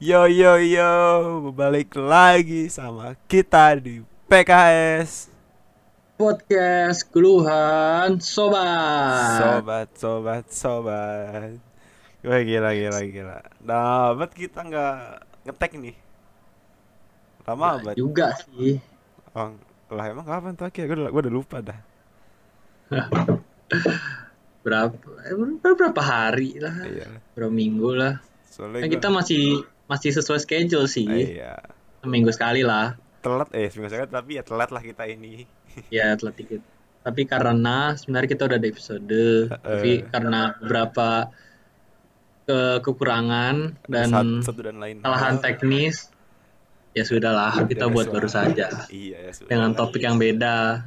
Yo yo yo, balik lagi sama kita di PKS Podcast Keluhan Sobat. Sobat, sobat, sobat Wah gila, gila, gila Nah, buat kita nggak ngetek nih Lama Nah, banget juga sih. oh, Lah emang kapan terakhir? Gue udah, gua udah lupa dah Berapa eh, ber- berapa hari lah, Iya berapa minggu lah. Soalnya Nah, gua- kita masih masih sesuai schedule sih. Iya Seminggu sekali lah. Telat, eh seminggu sekali tapi ya telat lah kita ini Ya, telat dikit. Tapi karena sebenarnya kita udah ada episode, tapi karena beberapa ke kekurangan dan Satu, satu dan lain kesalahan teknis, ya sudahlah kita Udah buat baru saja. Iya ya sudah dengan topik yang beda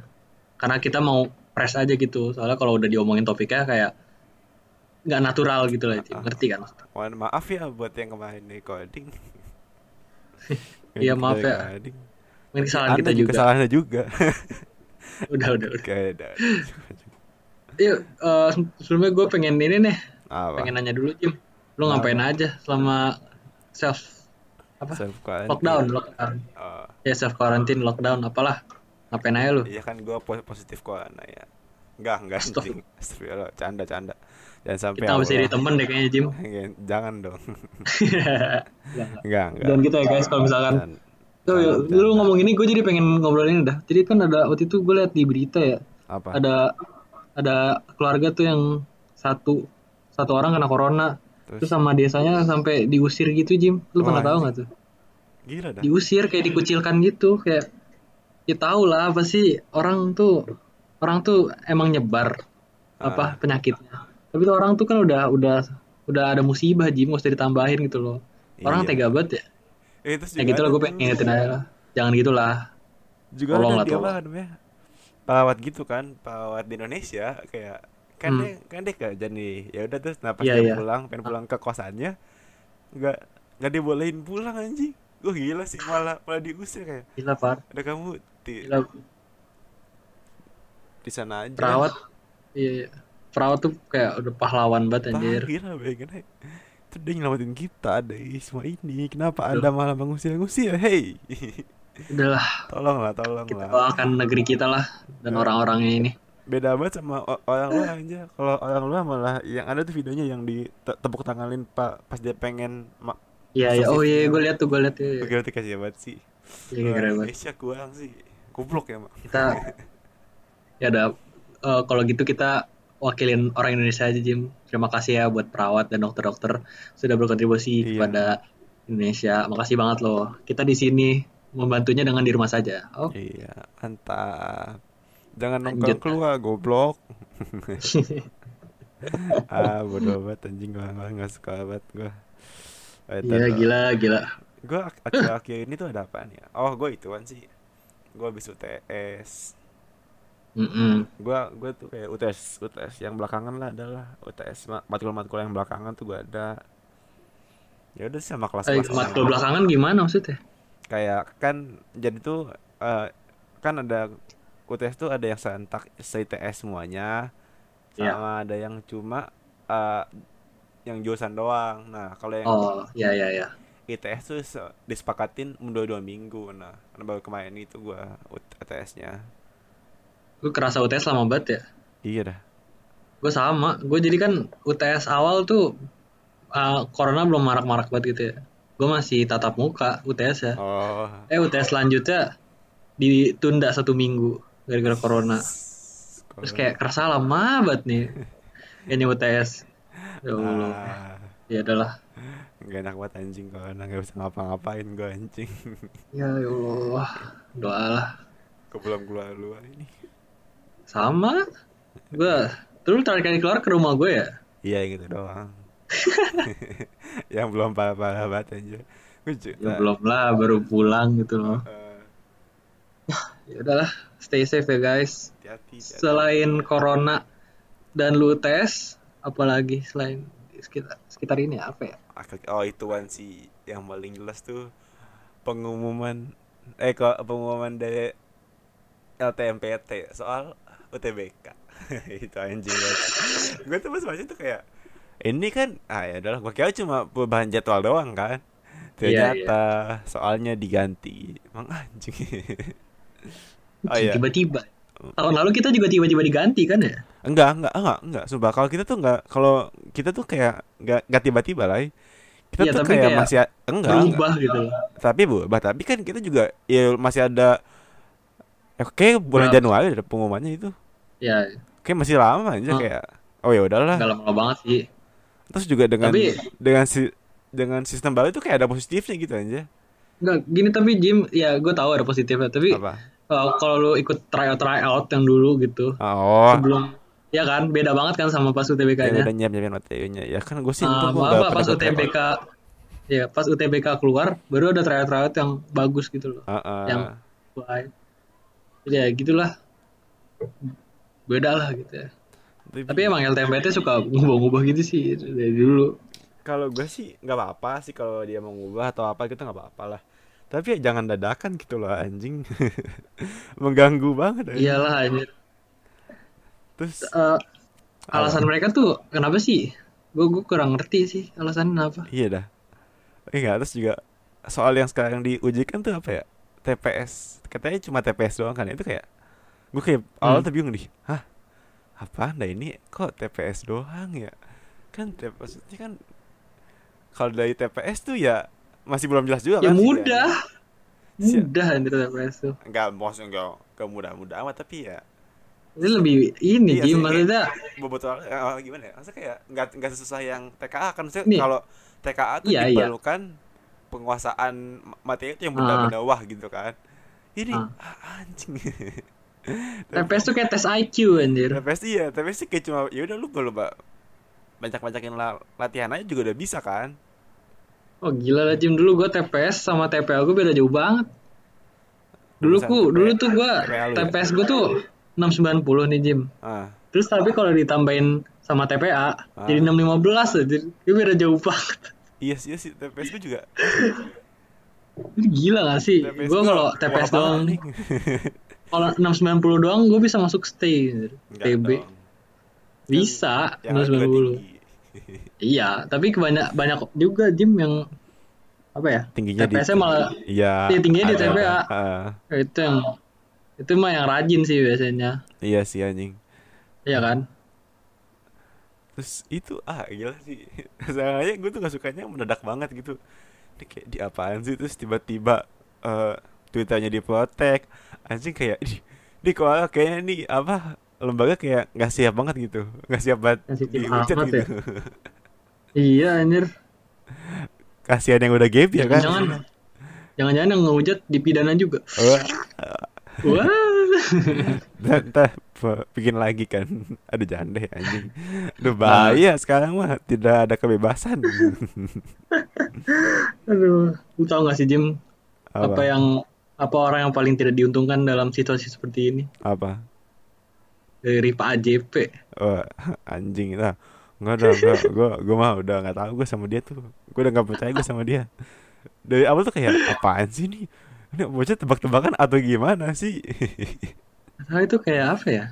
karena kita mau fresh aja gitu soalnya kalau udah diomongin topiknya kayak nggak natural gitu lah Cim. ngerti kan Mohon maaf ya buat yang kemarin recording. Iya, maaf ya. Recording. mungkin kesalahan Anda kita juga kesalahannya juga. udah udah udah Oke, udah. yuk eh, sebelumnya gue pengen ini nih Apa? pengen nanya dulu Jim lu ngapain aja selama self apa Self quarantine. lockdown lockdown Oh, ya self quarantine lockdown apalah ngapain aja lu iya kan po- positif corona ya. Enggak, enggak Stop. anjing. Astagfirullah, canda canda. Jangan sampai kita harus jadi temen deh kayaknya Jim Jangan dong. Enggak, enggak. Dan gitu ya guys kalau misalkan. Tuh, lu ngomong ini gue jadi pengen ngobrol ini dah. Jadi kan ada waktu itu gue liat di berita ya, Apa? ada ada keluarga tuh yang satu satu orang kena corona, Terus terus sama desanya sampai diusir gitu Jim. Lu pernah tahu nggak tuh? gila dah. Diusir kayak dikucilkan gitu, kayak ya tahu lah apa sih orang tuh orang tuh emang nyebar Ah. apa penyakitnya. Tapi tuh orang tuh kan udah udah udah ada musibah Jim, nggak usah ditambahin gitu loh. Orang Iya. tega banget ya. Eh, terus Ya gitu lah gue pengen ngingetin aja lah. Jangan gitulah. juga Tolong lah, tolong. namanya pelawat gitu kan pelawat di Indonesia kayak kan Hmm. dia kan dia kerja nih ya udah terus nah pas Iya, dia iya. pulang pengen pulang ke kosannya nggak nggak dibolehin pulang anjing gue gila sih malah malah diusir kayak Gila Par. ada kamu di Gila di sana aja perawat iya, iya. Perawat tuh kayak udah pahlawan banget anjir. gila bayangin itu dia nyelamatin kita dari semua ini. Kenapa anda malah mengusir-ngusir? Hei. Udahlah. Tolonglah tolonglah. Kita doakan negeri kita lah dan Ya. orang-orangnya ini. Beda banget sama orang luar aja kalau orang luar malah yang ada tuh videonya yang di te- tepuk tanganin pak pas dia pengen iya iya. Sosisnya. oh iya gue lihat tuh gue lihat ya Oke, kasih banget sih. Iya, Orang keren banget. Indonesia kurang sih. Goblok ya, Mak. kita ya udah eh, kalau gitu kita wakilin orang Indonesia aja Jim terima kasih ya buat perawat dan dokter-dokter sudah berkontribusi Iya. kepada Indonesia makasih banget loh kita di sini membantunya dengan di rumah saja oh Iya, mantap. Jangan nongkrong keluar, goblok. ah, bodoh banget anjing gua nggak suka banget gua. Iya gila gila Gua ak- akhir-akhir ini tuh ada apaan ya? Oh, gua ituan sih. Gua habis UTS. Mm-mm. Gua gua tuh kayak UTS UTS yang belakangan lah adalah UTS ma- matkul-matkul yang belakangan tuh gua ada. Ya udah sama Eh, kelas-kelas matkul belakangan gimana maksudnya kayak kan jadi tuh eh, kan ada UTS tuh ada yang serentak se-ITS semuanya Iya. sama ada yang cuma eh, yang jurusan doang. Nah, kalau yang oh iya iya iya ITS tuh se- disepakatin mundur dua minggu. Nah, karena baru kemarin itu gua UTS-nya. Gue kerasa UTS lama banget ya. Iya dah. gue sama. Gue jadi kan UTS awal tuh uh, corona belum marak-marak banget gitu ya. Gue masih tatap muka UTS ya. Oh. eh UTS selanjutnya ditunda satu minggu gara-gara corona. Terus kayak kerasa lama banget nih ini UTS ya Allah. Ah, ya adalah gak enak banget anjing kalau nggak bisa ngapa-ngapain gua anjing. ya ya Allah. Doalah. Ke belum keluar luar ini. Sama gue terus terakhir kali keluar ke rumah gue ya Iya gitu doang. yang belum parah-parah banget aja. Ya belum lah baru pulang gitu loh ya udahlah stay safe ya guys hati-hati. hati-hati. selain corona dan lu tes apalagi selain sekitar sekitar ini apa ya Oh ituan sih yang paling jelas tuh pengumuman eh kok pengumuman dari LTMPT soal UTBK itu anjing gue tuh pas baca tuh kayak ini kan ah ya adalah gue kira cuma perubahan jadwal doang kan. Iya, ternyata soalnya diganti. Emang anjing. Oh iya. Tiba-tiba. Tahun lalu kita juga tiba-tiba diganti kan ya? enggak enggak enggak enggak. Sumpah kalau kita tuh enggak kalau kita tuh kayak enggak enggak tiba-tiba lah kita Iya, tuh kayak, kayak masih enggak, enggak Berubah gitu loh. tapi berubah. Tapi kan kita juga ya masih ada eh, kayak bulan Berapa? Januari ada pengumumannya itu Ya, kayak masih lama aja Oh. kayak oh ya udahlah nggak lama banget sih. terus juga dengan Tapi- dengan si dengan sistem baru itu kayak ada positifnya gitu aja Nggak, gini tapi Jim, ya gue tahu ada positifnya. Tapi apa uh, kalau lu ikut tryout tryout yang dulu gitu, oh sebelum ya kan beda banget kan sama pas yang UTBK-nya. udah nyiap nyiapin materinya ya kan gue sih Ah, untung gua apa pas UTBK ya pas UTBK keluar baru ada tryout tryout yang bagus gitu loh tryout. Heeh. yang baik ya gitulah beda lah gitu ya. Tapi emang LTMPT suka ngubah-ngubah gitu sih dari dulu. Kalau gue sih nggak apa-apa sih kalau dia mau ngubah atau apa gitu nggak apa-apa lah. Tapi ya jangan dadakan gitu loh anjing. Mengganggu banget anjing. iyalah anjir. Terus Eh, alasan mereka tuh kenapa sih? Gue gue kurang ngerti sih alasannya apa iya dah. Eh nggak terus juga soal yang sekarang diujikan tuh apa ya? TPS katanya cuma TPS doang kan itu kayak gue kayak awal Hmm. tuh bingung nih hah apa nah ini kok TPS doang ya kan TPS itu kan kalau dari TPS tuh ya masih belum jelas juga ya kan sih, mudah Si- mudah anjir TPS tuh Enggak, maksudnya enggak, enggak mudah-mudah amat tapi ya ini lebih ini Iya sih, maksudnya betul eh, gimana ya? Maksudnya kayak enggak enggak sesusah yang TKA kan maksudnya kalau TKA tuh Iya, iya. diperlukan penguasaan materi itu yang benar-benar wah gitu kan. Ini Ah. ah, anjing. TPS tuh kayak tes IQ anjir TPS iya, TPS sih kayak cuma ya udah lu kalau ba- banyak-banyakin la- latihan aja juga udah bisa kan. Oh gila lah Jim dulu gue TPS sama TPA gue beda jauh banget. Dulu ku dulu tuh gue lu ya? TPS gue tuh 690 nih Jim. Ah, Terus tapi kalau ditambahin sama TPA Ah. jadi 615 aja. Itu beda jauh banget. iya sih, iya sih TPS gue juga. Gila gak sih? TPS Gue kalau TPS doang nih. kalau 690 doang gue bisa masuk stay. Enggak TB. dong. Bisa Yang juga 690. tinggi. Iya, tapi kebanyak banyak juga Jim yang apa ya? Tingginya di TPS-nya malah Iya. Iya, tingginya di TPA. ada. Ah, itu yang itu mah yang rajin sih biasanya. iya sih anjing. Iya kan? Terus itu ah gila sih. Sayangnya gue tuh gak sukanya mendadak banget gitu. Ini kayak di apaan sih terus tiba-tiba eh Twitternya diprotek. Anjing kayak di di kok kayaknya nih apa lembaga kayak nggak siap banget gitu. nggak siap banget dihujat gitu. ya. Iya anjir. Kasihan yang udah gap ya kan. Jangan-jangan jangan-jangan yang ngehujat dipidana juga. Wah, Wah. p- bikin lagi kan. Aduh jangan deh anjing. Aduh bahaya sekarang mah tidak ada kebebasan. Aduh, lu tahu gak sih Jim apa? apa? yang apa orang yang paling tidak diuntungkan dalam situasi seperti ini? Apa? Dari Pak AJP. Wah, anjing lah. Enggak ada, enggak. Gue gue mah udah nggak tahu gue sama dia tuh. Gue udah nggak percaya gue sama dia. Dari awal tuh kayak apaan sih nih? Ini bocah tebak-tebakan atau gimana sih? Nah, itu kayak apa ya?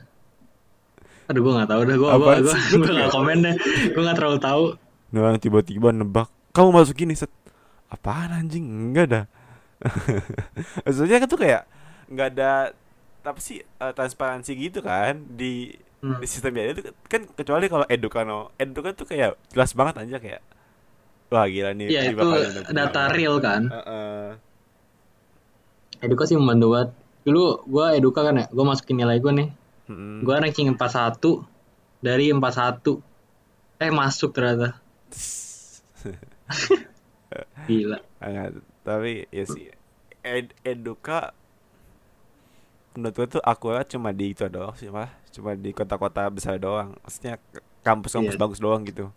Aduh, gue gak tahu dah. Gue Apaan gue sih? gue gak komen deh. Gue gak terlalu tahu. Orang tiba-tiba nebak. Kamu masuk gini set. Apaan anjing? Enggak dah. Maksudnya kan tuh kayak nggak ada apa sih eh, transparansi gitu kan di Hmm. di sistem biaya itu kan kecuali kalau edukano edukan tuh kayak jelas banget aja kayak wah gila nih Iya ini itu data real kan. Heeh. Eduka sih membantu banget. Dulu gue eduka kan ya, gue masukin nilai gue nih. Mm-mm. Gue ranking 41 dari 41. Eh masuk ternyata. Gila. Tapi ya sih ed eduka menurut gue tuh akurat cuma di itu doang sih mah cuma di kota-kota besar doang maksudnya kampus-kampus Iya. bagus doang gitu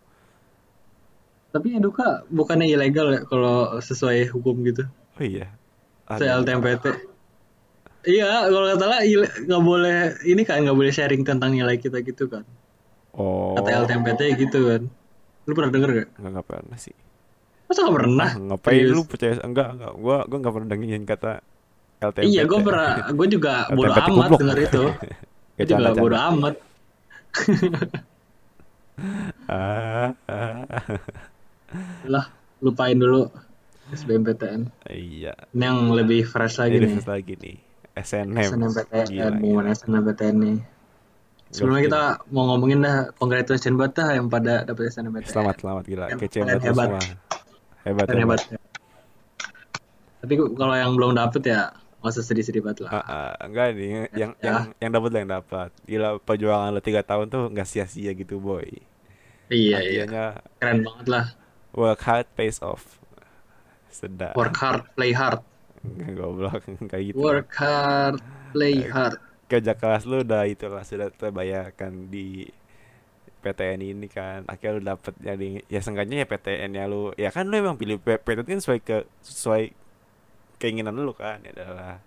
Tapi eduka bukannya ilegal ya kalau sesuai hukum gitu. oh iya Ada. LTMPT. Iya, kalau kata lah nggak boleh ini kan nggak boleh sharing tentang nilai kita gitu kan. oh Kata LTMPT gitu kan. Lu pernah denger gak? enggak pernah sih Masa gak pernah? Ah, ngapain Serius? lu percaya enggak enggak gua gua enggak pernah dengerin kata LTMPT Iya, gue pernah, gue juga bodo amat denger itu. Ya, juga bodo amat. Ah, ah. Lah, lupain dulu. SBMPTN. Iya. Ini yang lebih fresh lagi Ini nih. fresh lagi nih. SNM. SNMPTN, Gila, pengumuman SNMPTN nih. Sebelumnya kita mau ngomongin dah congratulations buat dah yang pada dapat SNMPTN. Selamat, selamat gila. Kece banget lu hebat. Hebat, hebat. Tapi kalau yang belum dapet ya nggak usah sedih-sedih banget lah. Ah, ah, enggak nih, yang Ya. yang yang dapat lah yang dapat. Gila perjuangan lo tiga tahun tuh nggak sia-sia gitu boy. Iya iya. Akhirnya Keren banget lah. work hard pays off. Sedap. Work hard, play hard. Goblok kayak gitu. Work hard, play hard. Kerja keras lu udah itulah sudah terbayarkan di PTN ini kan. Akhirnya lu dapet jadi ya seenggaknya ya PTN ya lu. Ya kan lu emang pilih PTN kan sesuai ke sesuai keinginan lu kan ya adalah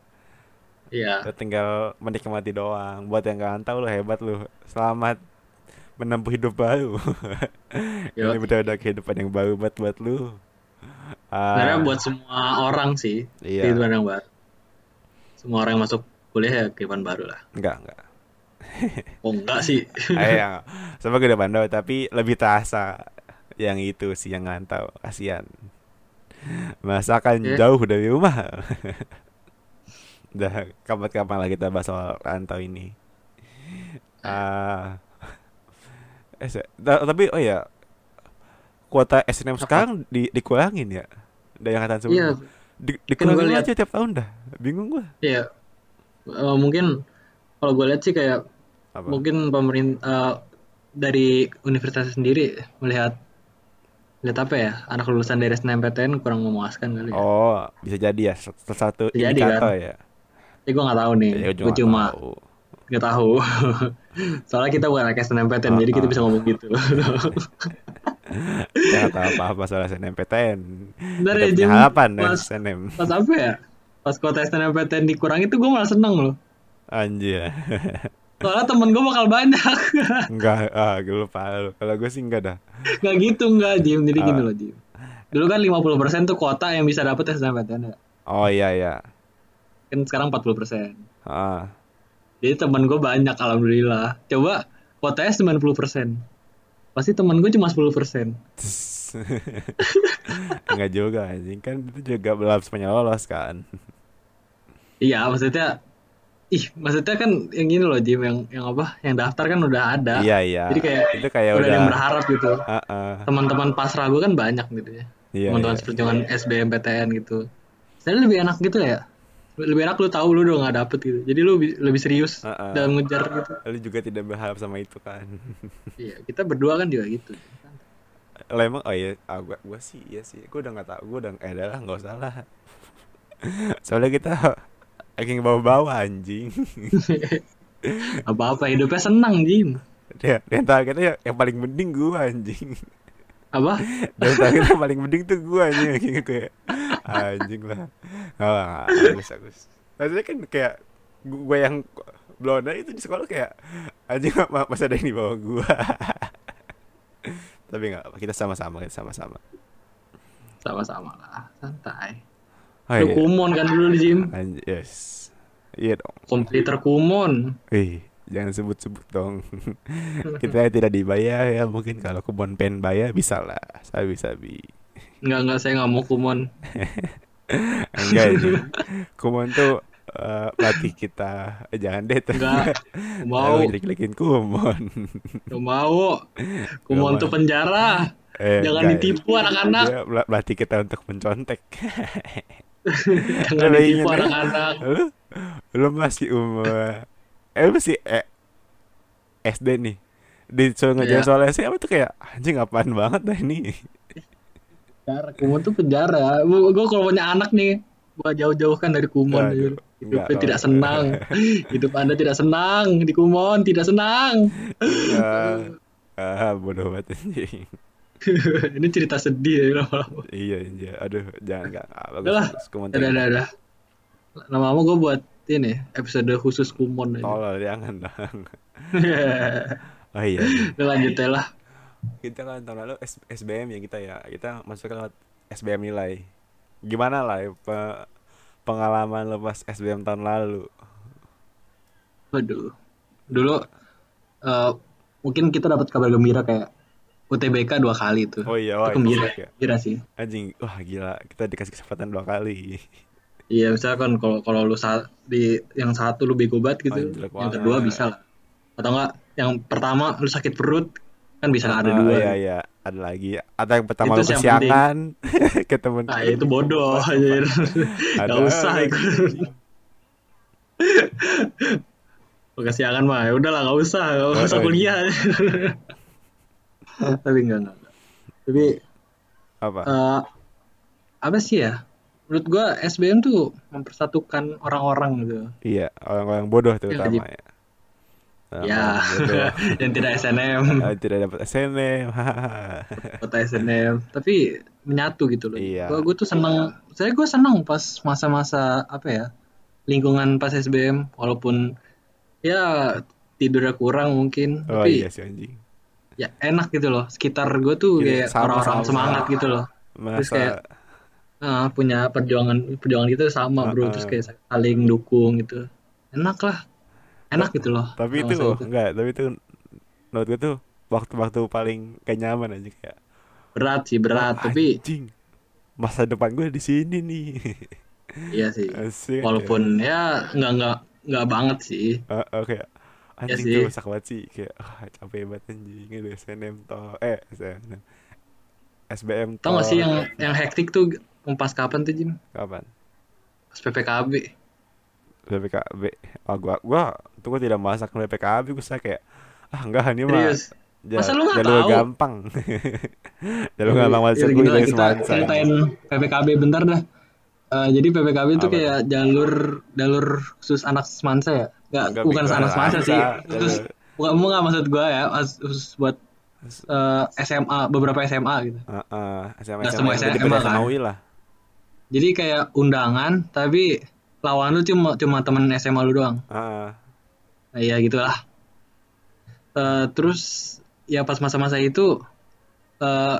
Iya. Tinggal menikmati doang. Buat yang gak tahu lu hebat lu. Selamat menempuh hidup baru. Ini benar-benar kehidupan yang baru buat buat lu. Ah, Sebenarnya buat semua orang sih Iya. kehidupan yang baru. Semua orang yang masuk kuliah ya kehidupan baru lah. enggak enggak. Oh enggak sih. Ayo, sama gue udah bandel tapi lebih terasa yang itu sih yang ngantau. Kasihan. Masakan Oke. jauh dari rumah. Udah kapan-kapan lah kita bahas soal rantau ini. Ah. eh, tapi oh ya kuota SNM Apa? sekarang di, dikurangin ya dari angkatan Iya, sebelumnya. Di, Kan dikurangin lihat- aja tiap tahun dah. Bingung gua. iya. Eh, mungkin kalau gue lihat sih kayak Apa? mungkin pemerintah dari universitas sendiri melihat lihat apa ya anak lulusan dari SNMPTN kurang memuaskan kali ya. Oh, bisa jadi ya salah satu Bisa jadi, kan? ya. Tapi gue nggak tahu nih. Ya, gue cuma nggak tahu. Soalnya kita bukan anak SNMPTN, jadi kita Ah, ah. bisa ngomong gitu. Jangan tahu apa-apa soal SNMPTN. Ya, punya Jim. harapan dari Pas- SNM. Pas apa ya? Pas kuota SNMPTN dikurangi tuh gue malah seneng loh. Anjir. Soalnya temen gue bakal banyak. enggak, ah, gue lupa lu. Kalau gue sih enggak dah. Gak gitu enggak, Jim. Jadi gini Ah. loh, Jim. Dulu kan 50% tuh kuota yang bisa dapet SNMPTN ya. Oh iya iya. Kan sekarang 40%. Ah. Jadi temen gue banyak, alhamdulillah. Coba kuotanya 90%. Pasti temen gue cuma 10%. enggak juga anjing kan itu juga belum semuanya lolos kan. Iya, maksudnya ih, maksudnya kan yang gini loh, Jim, yang yang apa? Yang daftar kan udah ada. Iya iya. Jadi kayak itu kayak udah, udah, yang berharap gitu. Ah, ah. Teman-teman pasrah gue kan banyak gitu ya. Iya, Teman-teman iya. seperjuangan SBMPTN gitu. Sebenarnya lebih enak gitu ya. Lebih enak lu tahu lu udah nggak dapet gitu. Jadi lu bi- lebih serius Ah, ah. dalam ngejar gitu. Lu juga tidak berharap sama itu kan. Iya, kita berdua kan juga gitu. Lah emang oh iya, ah, gua, gua sih iya sih. Gua udah nggak tahu, gua udah eh dah lah nggak usah lah. Soalnya kita lagi bawa-bawa anjing. Apa-apa hidupnya senang, Jim. Dia, di antara kita ya, yang paling mending gua anjing. Apa? Kita yang paling mending tuh gua anjing kayak kayak anjing lah. Lah, bagus bagus. Maksudnya kan kayak gua yang blonda itu di sekolah kayak anjing ma- masa ada yang di bawah gua. Tapi enggak apa, kita sama-sama, kita sama-sama. Sama-sama lah, santai. Oh, Lu iya. kumon kan dulu di. Anj- yes. Iya dong. Komputer kumon. Eh, jangan sebut-sebut dong. kita tidak dibayar ya, mungkin kalau kebun pen bayar bisa lah. Sabi-sabi. Enggak, enggak, saya nggak mau kumon. Enggak ini. Kumon tuh eh, latih kita. Eh, jangan deh. Enggak, mau. Jelek-jelekin kumon. Gak mau. Kumon tuh penjara. Eh, Jangan enggak. ditipu anak-anak. Dia mel- melatih kita untuk mencontek. Jangan ditipu ya? anak-anak. lu, lu masih umur eh lu masih eh, SD nih disuruh ngerjain Iya. soal essay apa tuh kayak anjing apaan banget dah ini Penjara. Kumon tuh penjara. Gue kalau punya anak nih, gue jauh-jauhkan dari kumon. Aduh, Hidupnya enggak, tidak senang. Hidup anda tidak senang di kumon, tidak senang. ah, ah bodoh banget anjing Ini cerita sedih ya lama-lama. iya iya aduh jangan enggak ah, bagus, Udah lah. Kumon Udah, udah, udah. Lama-lama gue buat ini episode khusus kumon aja. tolol jangan dong oh iya Udah lanjut ya lah. kita kan tahun lalu S- SBM ya kita ya kita masuk ke SBM nilai gimana lah ya, pe- pengalaman lepas SBM tahun lalu Waduh. Dulu eh, mungkin kita dapat kabar gembira kayak UTBK dua kali tuh. Oh iya, wah, itu gembira, itu ya. gembira sih. Anjing, wah gila, kita dikasih kesempatan dua kali. Iya, misalkan kalau kalau lu sa- di yang satu lu bego banget gitu, Oh, yang kedua bisa lah. Atau enggak yang pertama lu sakit perut kan bisa ada Ah, dua. Iya, iya, ada lagi. Ada yang pertama Itu lu kesiangan ke temen. Nah, itu bodoh anjir. Ada. Gak usah ikut. Kesiangan mah ya udahlah gak usah, gak usah Oh, kuliah. Tapi enggak, enggak. Tapi Apa? eh, apa sih ya? Menurut gua SBM tuh mempersatukan orang-orang gitu. Iya, orang-orang bodoh terutama ya. Ya, bodoh. yang tidak SNM, tidak dapat SNM. kota SNM, tapi menyatu gitu loh. Iya. Gua, gua tuh seneng, saya gua seneng pas masa-masa apa ya, lingkungan pas SBM, walaupun ya tidurnya kurang mungkin, oh tapi iya sih anjing. Ya enak gitu loh. Sekitar gua tuh Iya, kayak orang-orang sama. semangat gitu loh. Terus Masa kayak ah, punya perjuangan perjuangan gitu sama bro, Ah, terus kayak saling dukung gitu. Enak lah, enak gitu loh. tapi itu masa-masa enggak, tapi itu menurut gue tuh waktu-waktu paling kayak nyaman aja kayak berat sih berat, "Wah, tapi anjing. masa depan gue di sini nih. iya sih. Asik. walaupun ya nggak nggak nggak banget sih Eh, eh, kayak anjing sih. tuh sak banget sih kayak ah, capek banget anjing itu SNM toh. Eh SNM SBM tau gak toh. sih yang yang hektik tuh pas kapan tuh Jim kapan? Pas ppkb PPKB ah gua gua tuh gua tidak masak PPKB gua saya kayak ah enggak ini mah serius? ja- Masa lu nggak jalur tahu? gampang. Jalur gampang masuk Ya, gue dari kita semansa. ceritain ppkb bentar dah Eh, jadi ppkb itu kayak jalur jalur khusus anak semansa ya nggak Enggak, bukan anak semansa sih khusus bukan nggak maksud gua ya khusus buat eh, SMA beberapa SMA gitu Heeh, SMA Nggak SMA semua yang SMA gede-gede kan? Lah jadi kayak undangan tapi lawan lu cuma cuma temen SMA lu doang Heeh. Nah, ya gitulah. Eh, terus ya pas masa-masa itu eh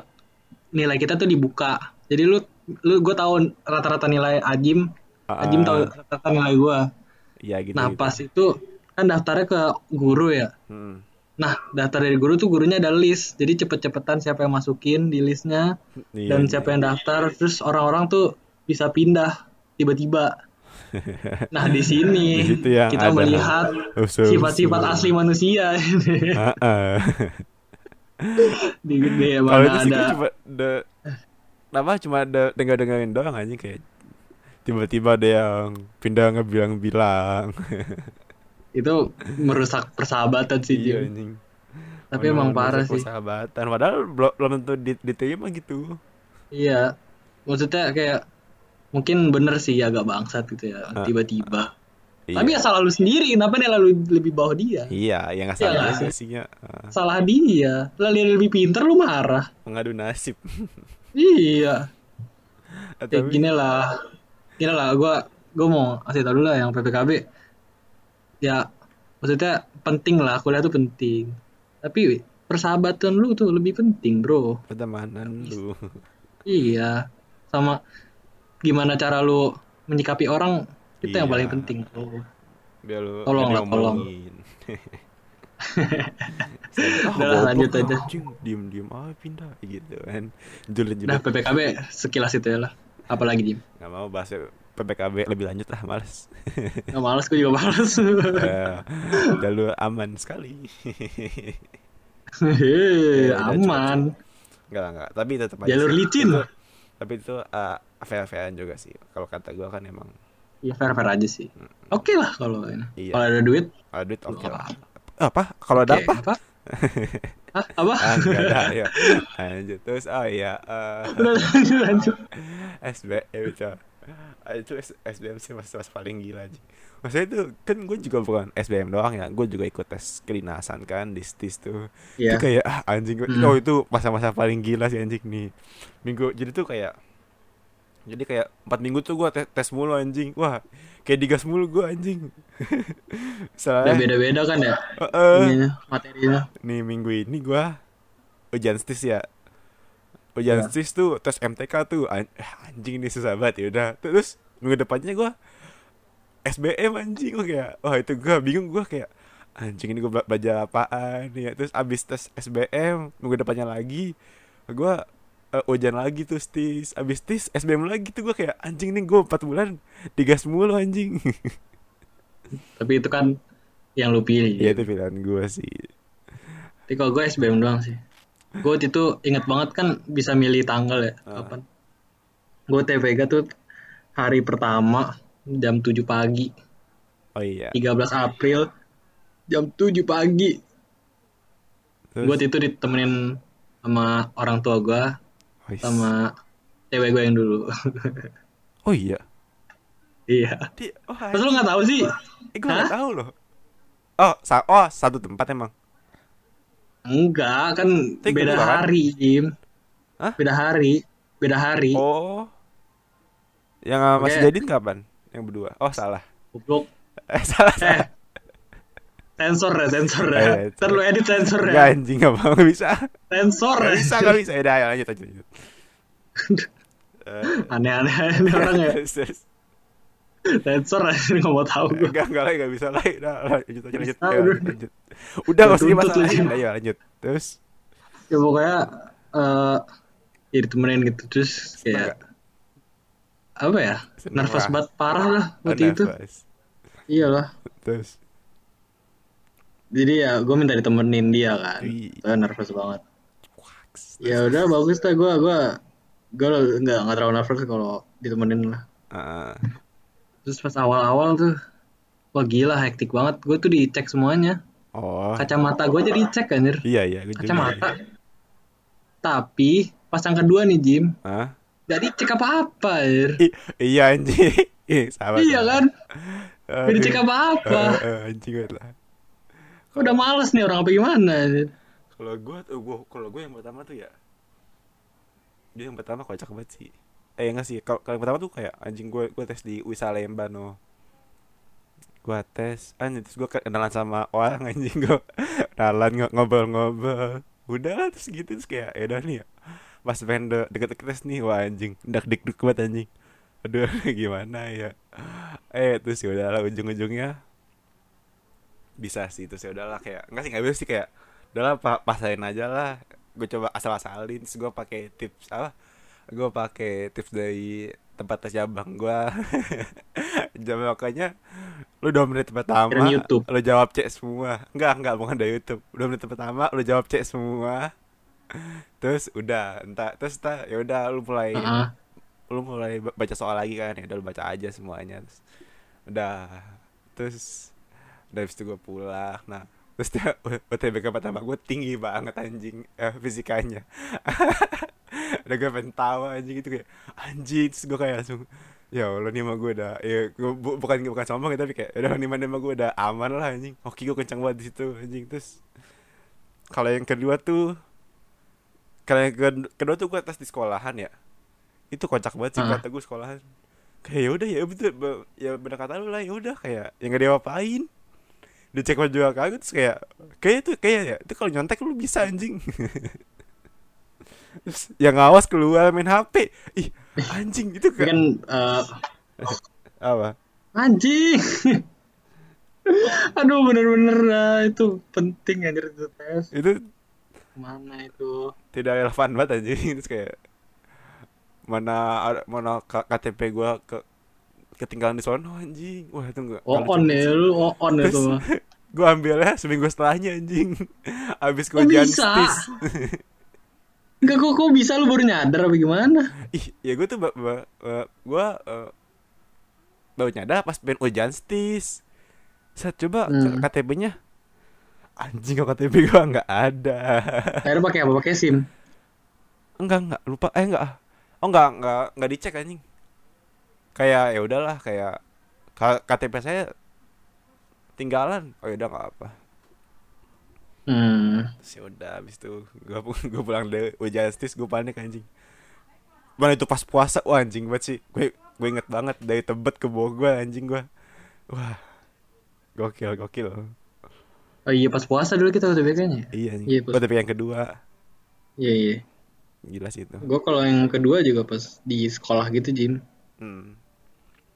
nilai kita tuh dibuka. Jadi lu lu gue tahu rata-rata nilai Ajim, Ajim tahu rata-rata nilai gue. Iya gitu Nah gitu. pas itu kan daftarnya ke guru ya. Hmm. Nah daftar dari guru tuh gurunya ada list. Jadi cepet-cepetan siapa yang masukin di listnya Iya, dan iya. siapa yang daftar. Terus orang-orang tuh bisa pindah tiba-tiba. Nah di sini Di kita ada melihat sifat-sifat asli manusia. Heeh. di gede Kalau mana ada cuma apa cuma de denger dengerin doang aja kayak tiba-tiba ada yang pindah ngebilang-bilang. itu merusak persahabatan sih iya anjing. tapi Bener-bener emang parah sih Persahabatan padahal belum belum tentu di- diterima gitu. iya maksudnya kayak mungkin bener sih agak bangsat gitu ya tiba-tiba Iya. tapi ya salah lu sendiri kenapa nih lalu lebih bawah dia Iya, yang nggak Iya salah sih? sih ya. Ah, salah dia lah dia lebih pinter lu marah Mengadu nasib. iya kayak gini lah gini lah gua gua mau kasih tau dulu lah yang PPKB ya maksudnya penting lah kuliah tuh penting tapi persahabatan lu tuh lebih penting bro pertemanan lu. Iya, sama gimana cara lu menyikapi orang itu yang Iya. paling penting. bro. Biar lu Tolong lah, tolong. ah, Udah lanjut aja. Anjing, diem-diem ah pindah gitu kan. Julid-julid. Nah PPKB sekilas itu ya lah. Apalagi Jim? Nggak mau bahas PPKB lebih lanjut lah, males. Gak males, gue juga males. Eh, jalur aman sekali. Hehehe, Ya, aman. Enggak lah, enggak. Tapi tetap aja Jalur sih. licin. Itu- tapi itu uh, fair-fairan juga sih. Kalau kata gua kan emang Ya fair fair aja sih. Oke lah kalau ini. Iya. Kalau ada duit. ada duit oke lah. Apa? Kalau ada apa? Apa? Hah? Apa? ah, enggak ada ya. Lanjut terus oh iya eh, Udah lanjut lanjut. SBM itu. Ah, itu S- SBM sih mas, mas paling gila aja. Maksudnya itu kan gue juga bukan SBM doang ya, gue juga ikut tes kedinasan kan di STIS tuh. Iya. Itu kayak ah anjing gue, Hmm. oh itu masa-masa paling gila sih anjing nih. Minggu jadi tuh kayak jadi kayak empat minggu tuh gue tes, tes mulu anjing. Wah kayak digas mulu gue anjing. Soalnya beda-beda kan ya Heeh. ininya, materinya. nih minggu ini gua ujian stis ya ujian Ya. stis tuh tes MTK tuh An- eh, anjing ini susah banget ya udah terus minggu depannya gua SBM anjing gua kayak wah itu gua bingung gua kayak anjing ini gue baca apaan ya terus abis tes SBM minggu depannya lagi gue uh, ujian lagi tuh tis abis tis SBM lagi tuh gue kayak anjing nih gue empat bulan digas mulu anjing Tapi itu kan yang lu pilih. ya itu pilihan gue sih Tapi kalau gue SBM doang sih. Gue waktu itu inget banget kan bisa milih tanggal ya. Ah. Kapan? Gue TVG tuh hari pertama jam 7 pagi. oh iya 13 April jam 7 pagi. terus Gue itu ditemenin sama orang tua gue Wis. sama cewek gue yang dulu. oh iya iya. Di, oh, Terus lu nggak tahu sih? eh, gue gak Hah? tahu loh oh sa oh satu tempat emang Enggak, kan Tapi beda kedua kan? hari, Im. Hah? Beda hari, beda hari. oh yang masih Oke. jadiin kapan yang berdua oh salah Goblok. eh salah Eh, salah sensor ya, sensor Eh, ya. sensor. Ntar lu edit sensor Gak ya. anjing gak mau gak bisa Sensor Gak ya. bisa gak bisa ya udah ayo lanjut lanjut, lanjut. Eh, Aneh-aneh ini orang ya. Sensor aja nggak mau tahu gue. Enggak, enggak lagi, enggak bisa lagi. Udah, lanjut aja, lanjut. Bisa, udah. lanjut. Udah, enggak usah lagi. Ayo, lanjut. Terus, Ya pokoknya eh ya ditemenin gitu terus kayak apa ya? Nervous lah. banget parah lah waktu itu. nafas. Iyalah. Terus, Jadi ya gue minta ditemenin dia kan. Gue nervous banget. Ya udah bagus lah gue gue gue nggak nggak terlalu nervous kalau ditemenin lah. Ah, Terus pas awal-awal tuh, wah gila hektik banget. Gue tuh dicek semuanya. oh, Kacamata gue jadi dicek anjir. iya, iya, gue juga. Kacamata. Tapi pas yang kedua nih Jim, Hah? gak dicek apa-apa anjir. Iya. Ih, sabar. Iya kan? Aduh. Gak dicek apa-apa. Eh, eh, anjing gue lah. Udah males nih orang apa gimana. Kalau gue tuh, gue kalau gue yang pertama tuh ya, dia yang pertama kocak banget sih. Eh enggak sih, kalau yang pertama tuh kayak anjing gue gue tes di Wisa Lemban no. Gue tes, anjing terus gue kenalan sama orang anjing gue kenalan ngo- ngobrol-ngobrol. Udah lah terus gitu terus kayak ya udah nih ya. Pas pengen de deket-deket tes nih wah anjing, dak dik dik banget anjing. Aduh gimana ya. Eh terus ya udahlah ujung-ujungnya bisa sih terus ya udahlah kayak enggak sih nggak bisa sih kayak udahlah pa pasain aja lah. Gue coba asal-asalin terus gue pakai tips apa gue pakai tips dari tempat tes cabang gue jam makanya lu dua menit pertama YouTube. lu jawab C semua. Enggak enggak bukan dari YouTube. Dua menit pertama lu jawab C semua. Terus udah entah terus entah ya udah lu mulai Heeh. lu mulai ba- baca soal lagi kan ya udah lu baca aja semuanya. Terus udah terus udah habis itu gue pulang. Nah terus dia UTBK pertama gue tinggi banget anjing. Eh, fisikanya. Udah gue pengen tawa anjing gitu kayak anjing terus gue kayak langsung ya Allah nih mah gue udah ya gue bu- bukan bukan sombong ya tapi kayak udah nih mah gue udah aman lah anjing. Oke gue kencang banget di situ anjing. Terus kalau yang kedua tuh kalau yang kedua, kedua tuh gue tes di sekolahan ya. Itu kocak banget sih kata gue sekolahan. Kayak ya udah ya betul be- ya benar kata lu lah ya udah. Kayak yang gak diapain dicek juga kagak terus kayak kayak itu kayak ya itu kalau nyontek lu bisa anjing terus yang ngawas keluar main HP ih anjing itu kayak kan eh, apa anjing. Aduh bener-bener ah, itu penting anjir itu tes. itu Mana itu? tidak relevan banget anjing terus kayak mana mana KTP gua ke ketinggalan di sono anjing wah itu enggak Oh on ya lu oh on itu mah. gue ambilnya seminggu setelahnya anjing abis Kok gue bisa? Enggak kok kok bisa lu baru nyadar apa gimana? ih ya gue tuh gue eh, baru nyadar pas pengen ujian stis saat coba Hmm. KTP-nya anjing kok KTP gue nggak ada Akhirnya pakai apa? Pakai SIM. enggak enggak lupa eh enggak oh enggak enggak enggak dicek anjing kayak ya udahlah kayak K- KTP saya tinggalan. Oh ya udah nggak apa Hmm. Terus ya udah habis itu gue gue pulang dari ujian stis gue panik anjing. Mana itu pas puasa? Wah anjing banget sih. Gue gue inget banget dari tebet ke bogor anjing gue wah gokil gokil. Oh iya pas puasa dulu kita UTBK-nya. iya anjing. Iya, gue pas- tapi yang kedua. Iya iya. gila sih itu. Gue kalau yang kedua juga pas di sekolah gitu Jim. hmm.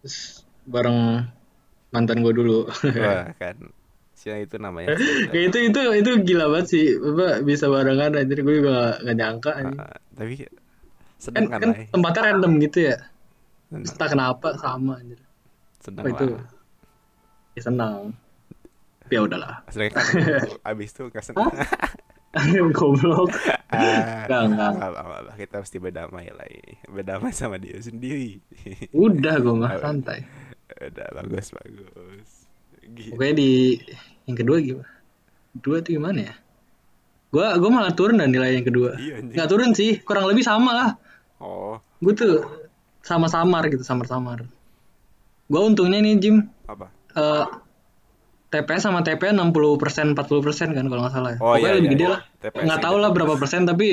Terus bareng mantan gue dulu. wah kan Cina itu namanya Kayak itu itu itu gila banget sih. Apa bisa barengan anjir gue juga gak, gak nyangka. Ah, tapi Kan seneng kan, kan Lai? tempatnya random gitu ya. Entah kenapa sama anjir. seneng Apa itu? lah. Ya senang. Ya udahlah. Sedangkan abis itu gak seneng. Goblok. Ah, Enggak, enggak. enggak, enggak, enggak. Kita mesti berdamai lah ini. Berdamai sama dia sendiri. Udah gue mah santai. Udah bagus bagus. Gila. Pokoknya di yang kedua gimana? Kedua tuh gimana ya? Gua gua malah turun dan nilai yang kedua. Iya. Nggak turun sih, kurang lebih sama lah. Oh, Gue tuh sama-samar gitu, samar-samar. Gua untungnya nih Jim, apa? eh TPS sama TP 60% 40% kan kalau nggak salah. ya. Oh, Pokoknya iya, lebih iya, gede iya. lah. TPS Nggak iya, tahu lah berapa persen tapi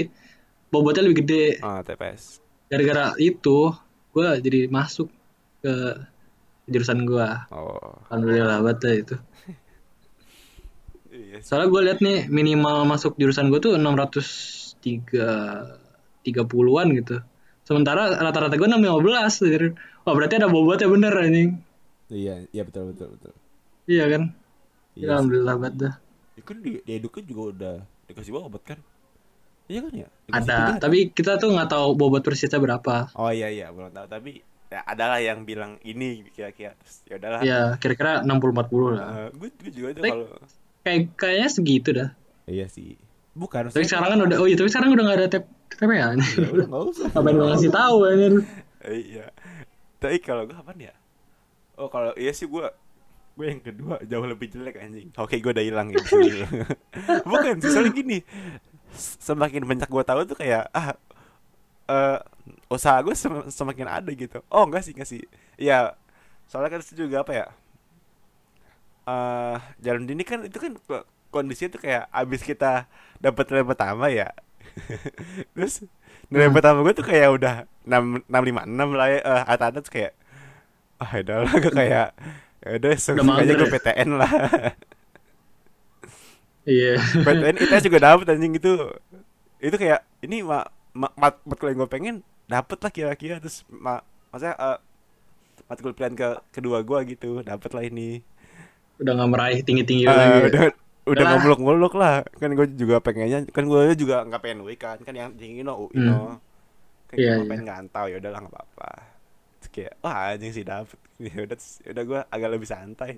bobotnya lebih gede. Ah, TPS. Gara-gara itu gua jadi masuk ke jurusan gua. Oh, Alhamdulillah banget dah itu. iya. Soalnya gue lihat nih minimal masuk jurusan gue tuh 603 30-an gitu. Sementara rata-rata gue 615 anjir. Wah, berarti ada bobotnya bener anjing. Iya, iya betul betul betul. Iya kan? Iya. Ya, Alhamdulillah banget dah. Ya kan di, di Edu kan juga udah dikasih obat kan? Iya kan ya? Dikasih Ada, tiga. tapi kita tuh nggak tahu bobot persisnya berapa. Oh iya iya belum tahu tapi ya adalah yang bilang ini kira-kira ya udahlah. Ya, kira-kira 60 40 lah. gue gue juga Tapi- kalau Kayak kayaknya segitu dah. iya sih. Bukan Tapi sekarang kan udah oh iya, tapi sekarang udah nggak ada tep TP ya. ya udah nggak usah. Gue ngasih tahu anjir. Eh, iya. Tapi kalau gue apaan ya? Oh kalau iya sih gue gue yang kedua jauh lebih jelek anjing. Oke gue udah hilang ya. Bukan soalnya gini. Semakin banyak gue tahu tuh kayak ah eh usaha gue sem- semakin ada gitu. Oh enggak sih enggak sih. Iya. Soalnya kan itu juga apa ya? eh jalan dini kan itu kan ko- kondisinya tuh kayak abis kita dapat nilai pertama ya. Terus nilai Hmm. pertama gue tuh kayak udah enam enam lima enam lah ya. Eh, atas tuh kayak ah udah lah gue kayak ya udah aja gue ya? PTN lah. Iya. PTN itu juga dapet anjing itu. Itu kayak ini mak mat mat matkul yang gue pengen dapet lah kira-kira terus ma maksudnya eh matkul pilihan ke kedua gue gitu dapet lah ini. Udah nggak meraih tinggi-tinggi Eh, lagi. ya. udah udah Udah lah. ngomuluk-ngomuluk lah kan gue juga pengennya kan gue juga nggak pengen UI kan kan yang tinggi no UI Hmm. no kan Iya, gue iya. pengen ngantau ya udahlah nggak apa-apa terus kayak wah anjing sih dapet ya udah ya udah gue agak lebih santai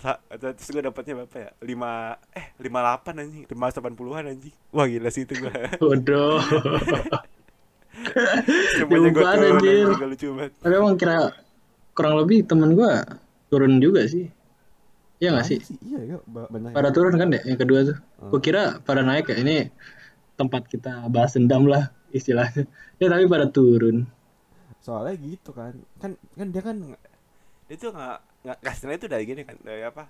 Sa- terus gue dapetnya berapa ya lima eh lima delapan anjing lima delapan puluhan anjing wah gila sih itu gue Bodoh. semuanya gue turun anjir. anjing gak lucu banget Tapi emang kira kurang lebih temen gua turun juga sih. Iya gak sih? iya ya banyak Pada turun kan ya yang kedua tuh. Hmm. Gua kira pada naik ya ini tempat kita bahas dendam lah istilahnya. Ya tapi pada turun. Soalnya gitu kan. Kan kan dia kan dia tuh nggak nggak kasihnya itu dari gini kan dari apa?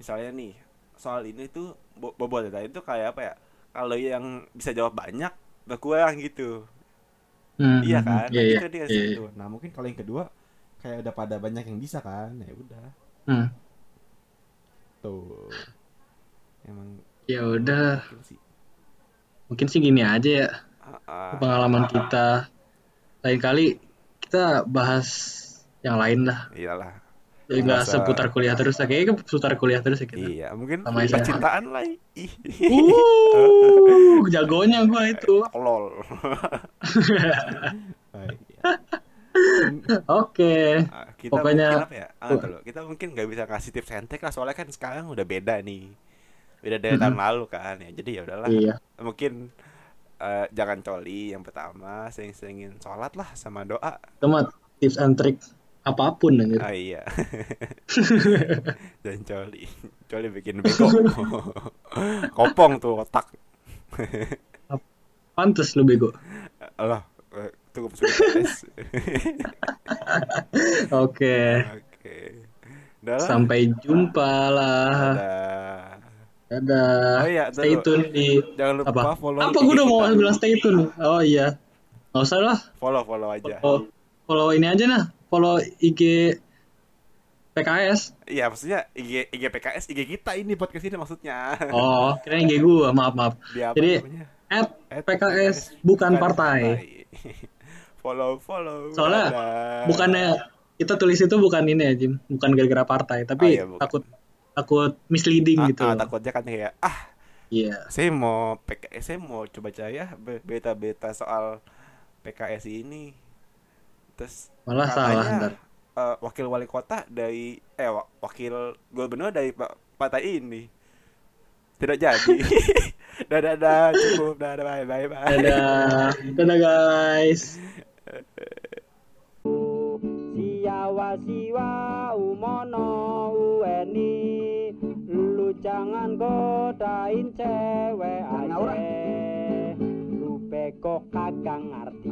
Misalnya nih soal ini tuh bo- bobot ya itu kayak apa ya? Kalau yang bisa jawab banyak berkurang gitu. Hmm, iya hmm, kan? Iya Nah, iya. itu dia iya, situ iya. nah mungkin kalau yang kedua kayak udah pada banyak yang bisa kan? Ya udah. Hmm. tuh. Emang Ya udah, sih. Mungkin sih gini aja ya pengalaman kita. Lain kali kita bahas yang lain lah. iyalah Jadi nggak Masa- seputar kuliah terus. lah. Kayaknya seputar kuliah terus ya kita. iya mungkin Sama percintaan lah Uh, jagonya gua itu. lol Ah. Oke. Ah, kita Pokoknya- mungkin ya? Ah. Kita mungkin nggak bisa kasih tips trick lah soalnya kan sekarang udah beda nih. Beda dari tahun lalu kan ya. Jadi ya udahlah. Iya. Mungkin eh, jangan coli yang pertama, sering-seringin sholat lah sama doa. Temat tips and trick apa pun anjir. Ah iya. Dan coli. Coli bikin bego. Kopong tuh otak. Pantes lu bego. Allah, sudah tes. Oke. Oke. Sampai jumpa lah. Dadah. Dadah. Oh iya, stay dulu. tune di Jangan lupa apa? follow Apa gue udah mau kita. bilang stay tune? Oh iya. Gak usah lah. Follow follow aja. Follow, follow ini aja nah. Follow IG PKS. Iya maksudnya IG IG PKS IG kita ini podcast ini maksudnya. Oh, kira IG gua. Maaf maaf. Di apa Jadi at At PKS bukan partai. follow follow. Soalnya Dadah. Bukannya kita tulis itu bukan ini ya Jim, bukan gara-gara partai, Oh, tapi iya, bukan. takut takut misleading Ah, gitu ah, takutnya kan kayak ah iya. saya mau PKS saya mau coba caya beta-beta soal PKS ini. Terus malah katanya, salah ntar eh, wakil wali kota dari eh wa- wakil gubernur dari pa- partai ini. Tidak jadi. Dadah dadah cukup. Dadah bye bye bye. Dadah. Dadah guys. Siawa siwa umono ueni jangan godain cewek aja. Lu bego kagak ngerti.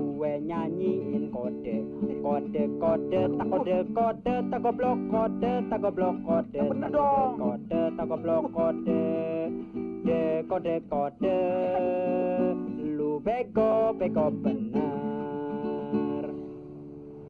Gue nyanyiin kode. Kode kode tak kode kode tak goblok kode tak goblok kode. Tak dong. Kode tak goblok kode. De kode kode. Lu bego bego bener